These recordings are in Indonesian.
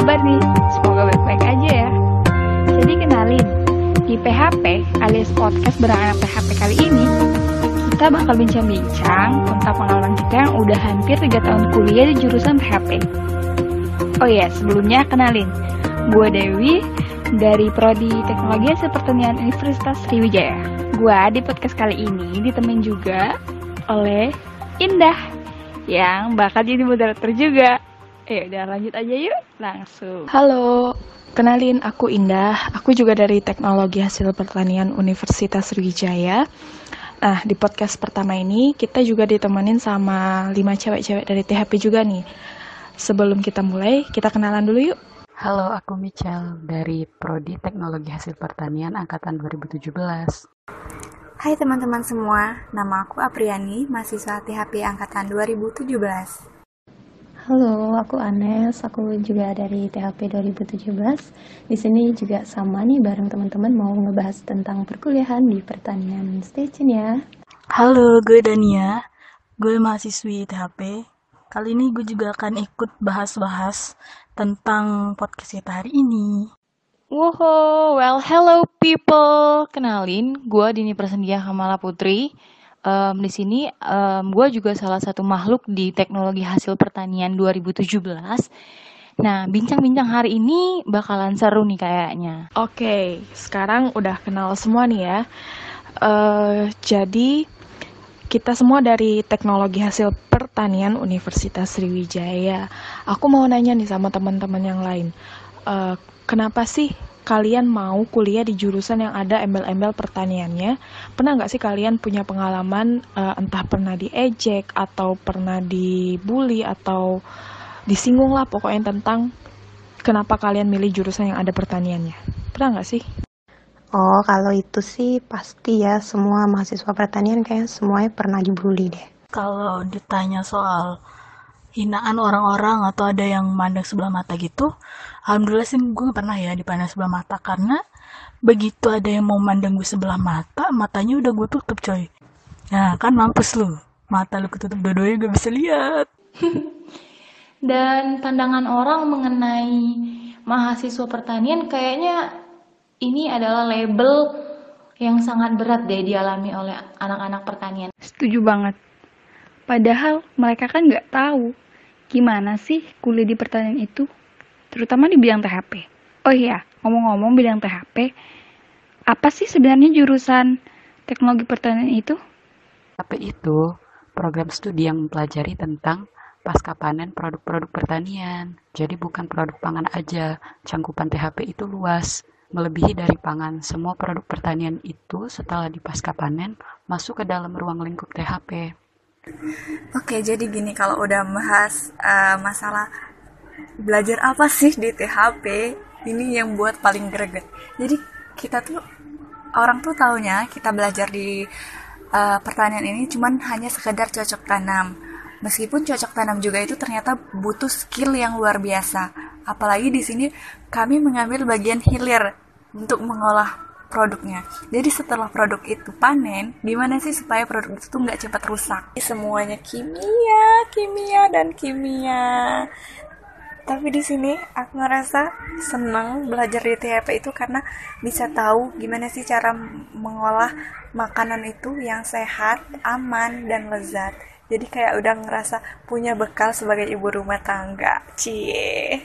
kabar nih? Semoga baik-baik aja ya. Jadi kenalin, di PHP alias podcast beranak PHP kali ini, kita bakal bincang-bincang tentang pengalaman kita yang udah hampir 3 tahun kuliah di jurusan PHP. Oh iya, sebelumnya kenalin, gue Dewi dari Prodi Teknologi Hasil Universitas Sriwijaya. Gue di podcast kali ini ditemenin juga oleh Indah yang bakal jadi moderator juga. Eh, udah lanjut aja yuk, langsung. Halo, kenalin aku Indah. Aku juga dari Teknologi Hasil Pertanian Universitas Sriwijaya. Nah, di podcast pertama ini kita juga ditemenin sama lima cewek-cewek dari THP juga nih. Sebelum kita mulai, kita kenalan dulu yuk. Halo, aku Michelle dari Prodi Teknologi Hasil Pertanian Angkatan 2017. Hai teman-teman semua, nama aku Apriani, mahasiswa THP Angkatan 2017. Halo, aku Anes. Aku juga dari THP 2017. Di sini juga sama nih bareng teman-teman mau ngebahas tentang perkuliahan di pertanian. Stay tune ya. Halo, gue Dania. Gue mahasiswi THP. Kali ini gue juga akan ikut bahas-bahas tentang podcast kita hari ini. Woho, well hello people. Kenalin, gue Dini Persendia Kamala Putri. Um, di sini um, gue juga salah satu makhluk di teknologi hasil pertanian 2017. Nah, bincang-bincang hari ini bakalan seru nih kayaknya. Oke, sekarang udah kenal semua nih ya. Uh, jadi kita semua dari Teknologi Hasil Pertanian Universitas Sriwijaya. Aku mau nanya nih sama teman-teman yang lain. Uh, kenapa sih kalian mau kuliah di jurusan yang ada embel-embel pertaniannya? Pernah nggak sih kalian punya pengalaman uh, entah pernah diejek atau pernah dibully atau disinggung lah pokoknya tentang kenapa kalian milih jurusan yang ada pertaniannya? Pernah nggak sih? Oh, kalau itu sih pasti ya semua mahasiswa pertanian kayak semuanya pernah dibully deh. Kalau ditanya soal hinaan orang-orang atau ada yang mandang sebelah mata gitu, alhamdulillah sih gue gak pernah ya dipandang sebelah mata karena begitu ada yang mau mandang gue sebelah mata, matanya udah gue tutup coy. Nah kan mampus lu, mata lu ketutup dua-duanya gak bisa lihat. Dan pandangan orang mengenai mahasiswa pertanian kayaknya ini adalah label yang sangat berat deh dialami oleh anak-anak pertanian. Setuju banget. Padahal mereka kan nggak tahu gimana sih kuliah di pertanian itu, terutama di bidang THP. Oh iya, ngomong-ngomong bidang THP, apa sih sebenarnya jurusan teknologi pertanian itu? THP itu program studi yang mempelajari tentang pasca panen produk-produk pertanian. Jadi bukan produk pangan aja, cangkupan THP itu luas melebihi dari pangan. Semua produk pertanian itu setelah dipasca panen masuk ke dalam ruang lingkup THP. Oke, jadi gini kalau udah bahas uh, masalah belajar apa sih di THP, ini yang buat paling greget. Jadi kita tuh orang tuh taunya kita belajar di uh, pertanian ini cuman hanya sekedar cocok tanam. Meskipun cocok tanam juga itu ternyata butuh skill yang luar biasa. Apalagi di sini kami mengambil bagian hilir untuk mengolah produknya. Jadi setelah produk itu panen, gimana sih supaya produk itu nggak cepat rusak? Semuanya kimia, kimia dan kimia. Tapi di sini aku ngerasa seneng belajar di THP itu karena bisa tahu gimana sih cara mengolah makanan itu yang sehat, aman, dan lezat. Jadi kayak udah ngerasa punya bekal sebagai ibu rumah tangga. Cie.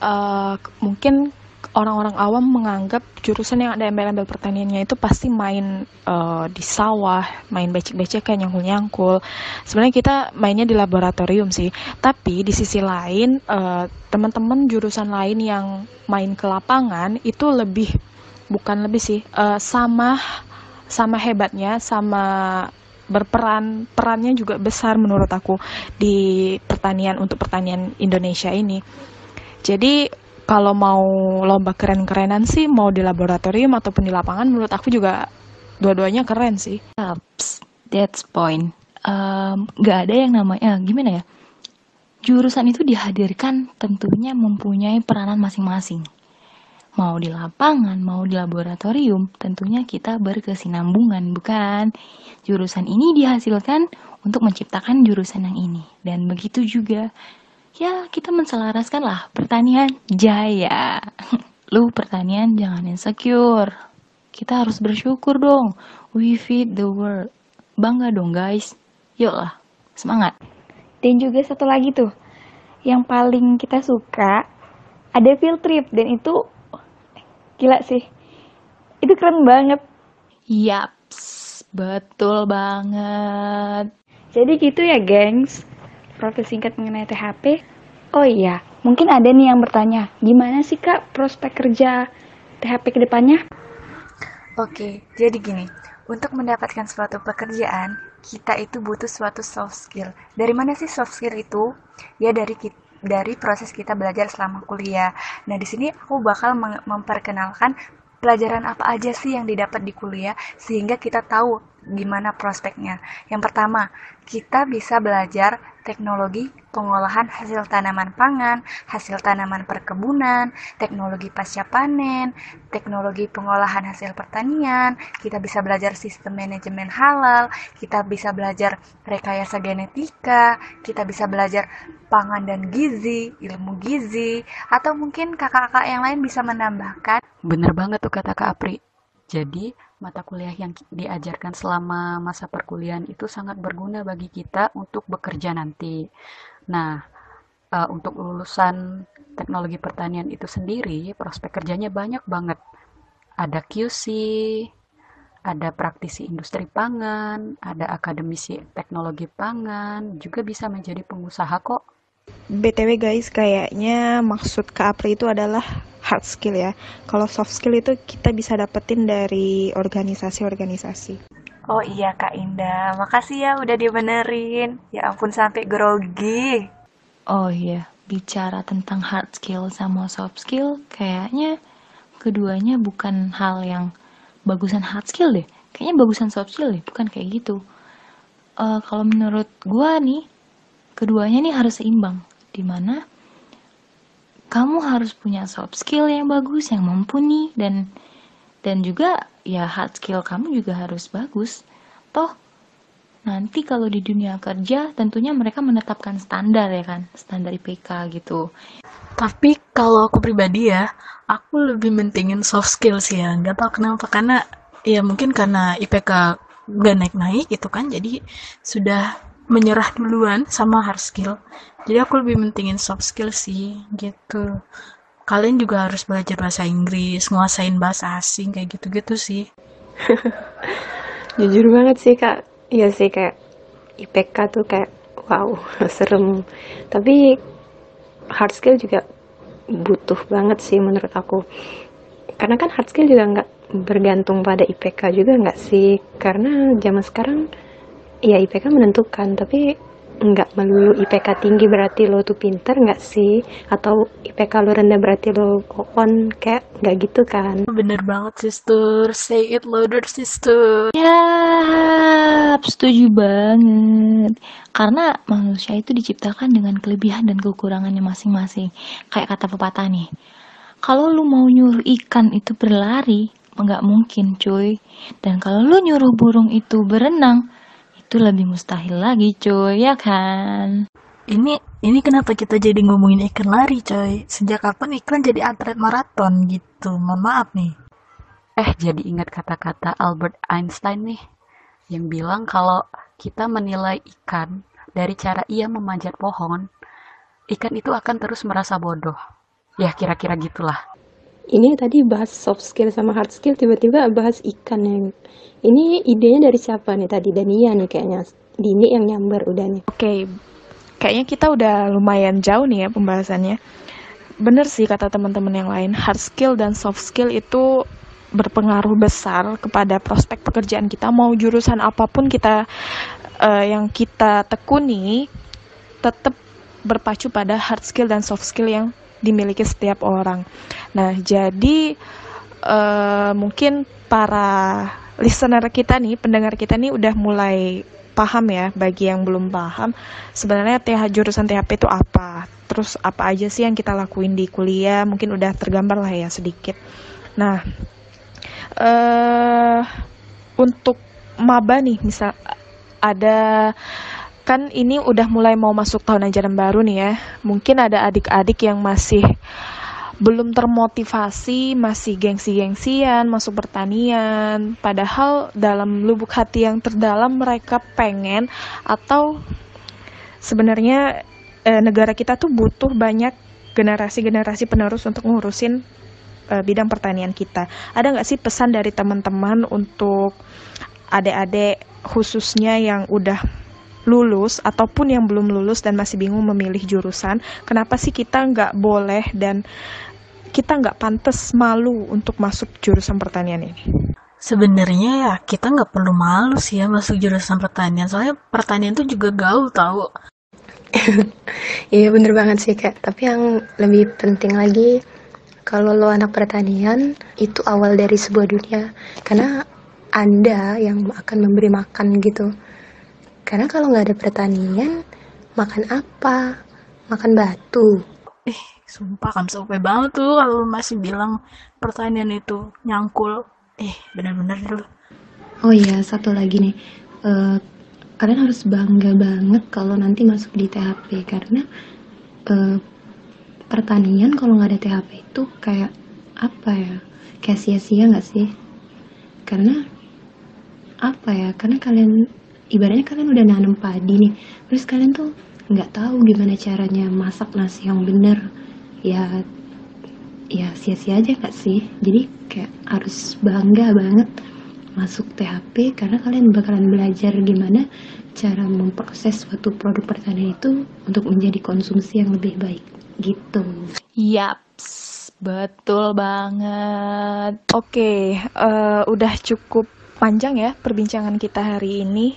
Uh, mungkin orang-orang awam menganggap jurusan yang ada embel-embel pertaniannya itu pasti main uh, di sawah, main becek-becek kayak nyangkul-nyangkul. Sebenarnya kita mainnya di laboratorium sih. Tapi di sisi lain, uh, teman-teman jurusan lain yang main ke lapangan itu lebih bukan lebih sih, uh, sama sama hebatnya, sama berperan perannya juga besar menurut aku di pertanian untuk pertanian Indonesia ini. Jadi kalau mau lomba keren-kerenan sih mau di laboratorium ataupun di lapangan menurut aku juga dua-duanya keren sih. Ups, that's point. Um, gak ada yang namanya gimana ya? Jurusan itu dihadirkan tentunya mempunyai peranan masing-masing. Mau di lapangan, mau di laboratorium, tentunya kita berkesinambungan, bukan? Jurusan ini dihasilkan untuk menciptakan jurusan yang ini. Dan begitu juga ya kita menselaraskan lah pertanian jaya. Lu pertanian jangan insecure. Kita harus bersyukur dong. We feed the world. Bangga dong guys. Yuk lah, semangat. Dan juga satu lagi tuh, yang paling kita suka ada field trip dan itu gila sih. Itu keren banget. Yaps, betul banget. Jadi gitu ya, gengs. Profil singkat mengenai THP. Oh iya, mungkin ada nih yang bertanya, gimana sih kak prospek kerja THP ke depannya? Oke, jadi gini, untuk mendapatkan suatu pekerjaan, kita itu butuh suatu soft skill. Dari mana sih soft skill itu? Ya dari dari proses kita belajar selama kuliah. Nah, di sini aku bakal memperkenalkan pelajaran apa aja sih yang didapat di kuliah sehingga kita tahu gimana prospeknya. Yang pertama, kita bisa belajar teknologi pengolahan hasil tanaman pangan, hasil tanaman perkebunan, teknologi pasca panen, teknologi pengolahan hasil pertanian, kita bisa belajar sistem manajemen halal, kita bisa belajar rekayasa genetika, kita bisa belajar pangan dan gizi, ilmu gizi, atau mungkin kakak-kakak yang lain bisa menambahkan. Bener banget tuh kata Kak Apri. Jadi, mata kuliah yang diajarkan selama masa perkuliahan itu sangat berguna bagi kita untuk bekerja nanti. Nah, uh, untuk lulusan teknologi pertanian itu sendiri, prospek kerjanya banyak banget. Ada QC, ada praktisi industri pangan, ada akademisi teknologi pangan, juga bisa menjadi pengusaha kok. BTW guys, kayaknya maksud Kak Apri itu adalah hard skill ya. Kalau soft skill itu kita bisa dapetin dari organisasi-organisasi. Oh iya Kak Indah, makasih ya udah dibenerin. Ya ampun sampai grogi. Oh iya, bicara tentang hard skill sama soft skill, kayaknya keduanya bukan hal yang bagusan hard skill deh. Kayaknya bagusan soft skill deh, bukan kayak gitu. Uh, kalau menurut gua nih, keduanya nih harus seimbang. Di mana kamu harus punya soft skill yang bagus, yang mumpuni dan dan juga ya hard skill kamu juga harus bagus. Toh nanti kalau di dunia kerja tentunya mereka menetapkan standar ya kan, standar IPK gitu. Tapi kalau aku pribadi ya, aku lebih mentingin soft skill sih ya. Gak tau kenapa karena ya mungkin karena IPK gak naik-naik gitu kan, jadi sudah menyerah duluan sama hard skill. Jadi aku lebih mentingin soft skill sih gitu. Kalian juga harus belajar bahasa Inggris nguasain bahasa asing kayak gitu-gitu sih. Jujur banget sih kak. Iya sih kayak IPK tuh kayak wow serem. Tapi hard skill juga butuh banget sih menurut aku. Karena kan hard skill juga nggak bergantung pada IPK juga nggak sih? Karena zaman sekarang ya IPK menentukan tapi nggak melulu IPK tinggi berarti lo tuh pinter nggak sih? Atau IPK lo rendah berarti lo on kayak nggak gitu kan? Bener banget sister. Say it louder sister. Ya setuju banget. Karena manusia itu diciptakan dengan kelebihan dan kekurangannya masing-masing. Kayak kata pepatah nih kalau lu mau nyuruh ikan itu berlari nggak mungkin cuy. Dan kalau lu nyuruh burung itu berenang itu lebih mustahil lagi cuy ya kan? Ini ini kenapa kita jadi ngomongin ikan lari coy? Sejak kapan iklan jadi atlet maraton gitu? Mohon maaf nih. Eh jadi ingat kata-kata Albert Einstein nih yang bilang kalau kita menilai ikan dari cara ia memanjat pohon ikan itu akan terus merasa bodoh. Ya kira-kira gitulah ini tadi bahas soft skill sama hard skill tiba-tiba bahas ikan yang ini idenya dari siapa nih tadi? Dania nih kayaknya. Dini yang nyamber udah nih. Oke, okay. kayaknya kita udah lumayan jauh nih ya pembahasannya. Bener sih kata teman-teman yang lain, hard skill dan soft skill itu berpengaruh besar kepada prospek pekerjaan kita. Mau jurusan apa pun kita uh, yang kita tekuni, tetap berpacu pada hard skill dan soft skill yang dimiliki setiap orang. Nah, jadi uh, mungkin para listener kita nih, pendengar kita nih udah mulai paham ya bagi yang belum paham sebenarnya TH jurusan THP itu apa? Terus apa aja sih yang kita lakuin di kuliah? Mungkin udah tergambar lah ya sedikit. Nah uh, untuk maba nih misal ada kan ini udah mulai mau masuk tahun ajaran baru nih ya. Mungkin ada adik-adik yang masih belum termotivasi, masih gengsi-gengsian masuk pertanian. Padahal dalam lubuk hati yang terdalam mereka pengen atau sebenarnya eh, negara kita tuh butuh banyak generasi-generasi penerus untuk ngurusin eh, bidang pertanian kita. Ada nggak sih pesan dari teman-teman untuk adik-adik khususnya yang udah lulus ataupun yang belum lulus dan masih bingung memilih jurusan, kenapa sih kita nggak boleh dan kita nggak pantas malu untuk masuk jurusan pertanian ini? Sebenarnya ya kita nggak perlu malu sih ya masuk jurusan pertanian, soalnya pertanian tuh juga gaul tahu. Iya bener banget sih kak. Tapi yang lebih penting lagi kalau lo anak pertanian itu awal dari sebuah dunia. Karena anda yang akan memberi makan gitu. Karena kalau nggak ada pertanian, makan apa? Makan batu. Eh, sumpah kan sampai banget tuh kalau masih bilang pertanian itu nyangkul. Eh, bener-bener dulu. Oh iya, satu lagi nih. Eh, kalian harus bangga banget kalau nanti masuk di THP karena eh, pertanian kalau nggak ada THP itu kayak apa ya? Kayak sia-sia nggak sih? Karena apa ya? Karena kalian ibaratnya kalian udah nanam padi nih, terus kalian tuh nggak tahu gimana caranya masak nasi yang bener. Ya ya sia-sia aja gak sih? Jadi kayak harus bangga banget masuk THP karena kalian bakalan belajar gimana cara memproses suatu produk pertanian itu untuk menjadi konsumsi yang lebih baik gitu. Yaps, betul banget. Oke, eh, udah cukup panjang ya perbincangan kita hari ini.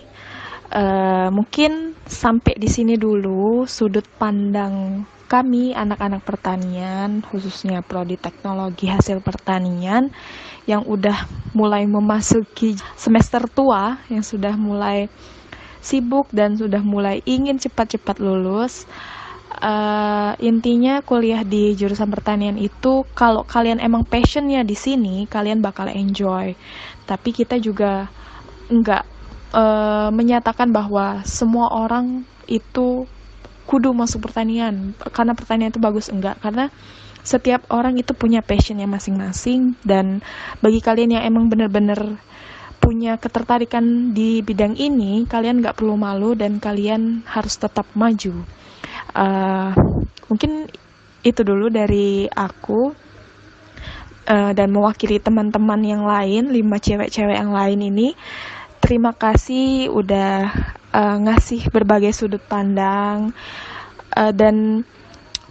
Eh, mungkin sampai di sini dulu sudut pandang kami anak-anak pertanian, khususnya prodi teknologi hasil pertanian yang udah mulai memasuki semester tua, yang sudah mulai sibuk dan sudah mulai ingin cepat-cepat lulus. Eh, intinya kuliah di jurusan pertanian itu kalau kalian emang passionnya di sini, kalian bakal enjoy. Tapi kita juga nggak eh, menyatakan bahwa semua orang itu kudu masuk pertanian. Karena pertanian itu bagus enggak. Karena setiap orang itu punya passionnya masing-masing. Dan bagi kalian yang emang bener-bener punya ketertarikan di bidang ini kalian nggak perlu malu dan kalian harus tetap maju. Uh, mungkin itu dulu dari aku. Uh, dan mewakili teman-teman yang lain lima cewek-cewek yang lain ini terima kasih udah uh, ngasih berbagai sudut pandang uh, dan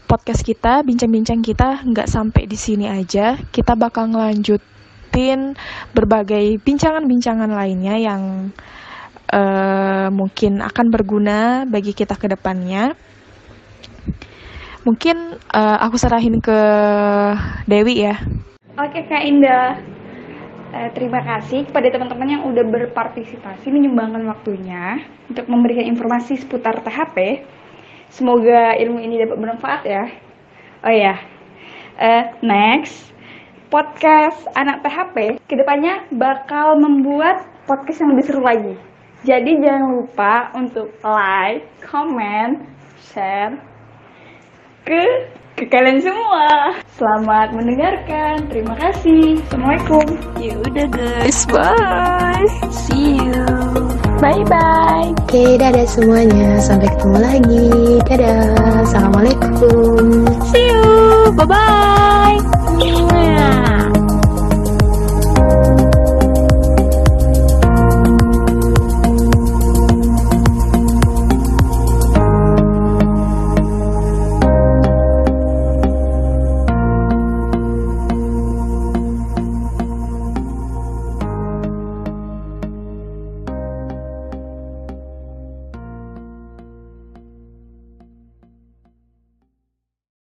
podcast kita bincang-bincang kita nggak sampai di sini aja. Kita bakal ngelanjutin berbagai bincangan-bincangan lainnya yang uh, mungkin akan berguna bagi kita ke depannya. Mungkin uh, aku serahin ke Dewi ya. Oke Kak Indah, Eh, terima kasih kepada teman-teman yang udah berpartisipasi menyumbangkan waktunya untuk memberikan informasi seputar THP. Semoga ilmu ini dapat bermanfaat ya. Oh ya, Eh, next podcast anak THP ke depannya bakal membuat podcast yang lebih seru lagi. Jadi jangan lupa untuk like, comment, share ke ke kalian semua. Selamat mendengarkan. Terima kasih. Assalamualaikum. Ya udah guys, bye. See you. Bye bye. Oke, dadah semuanya. Sampai ketemu lagi. Dadah. Assalamualaikum. See you. Bye bye.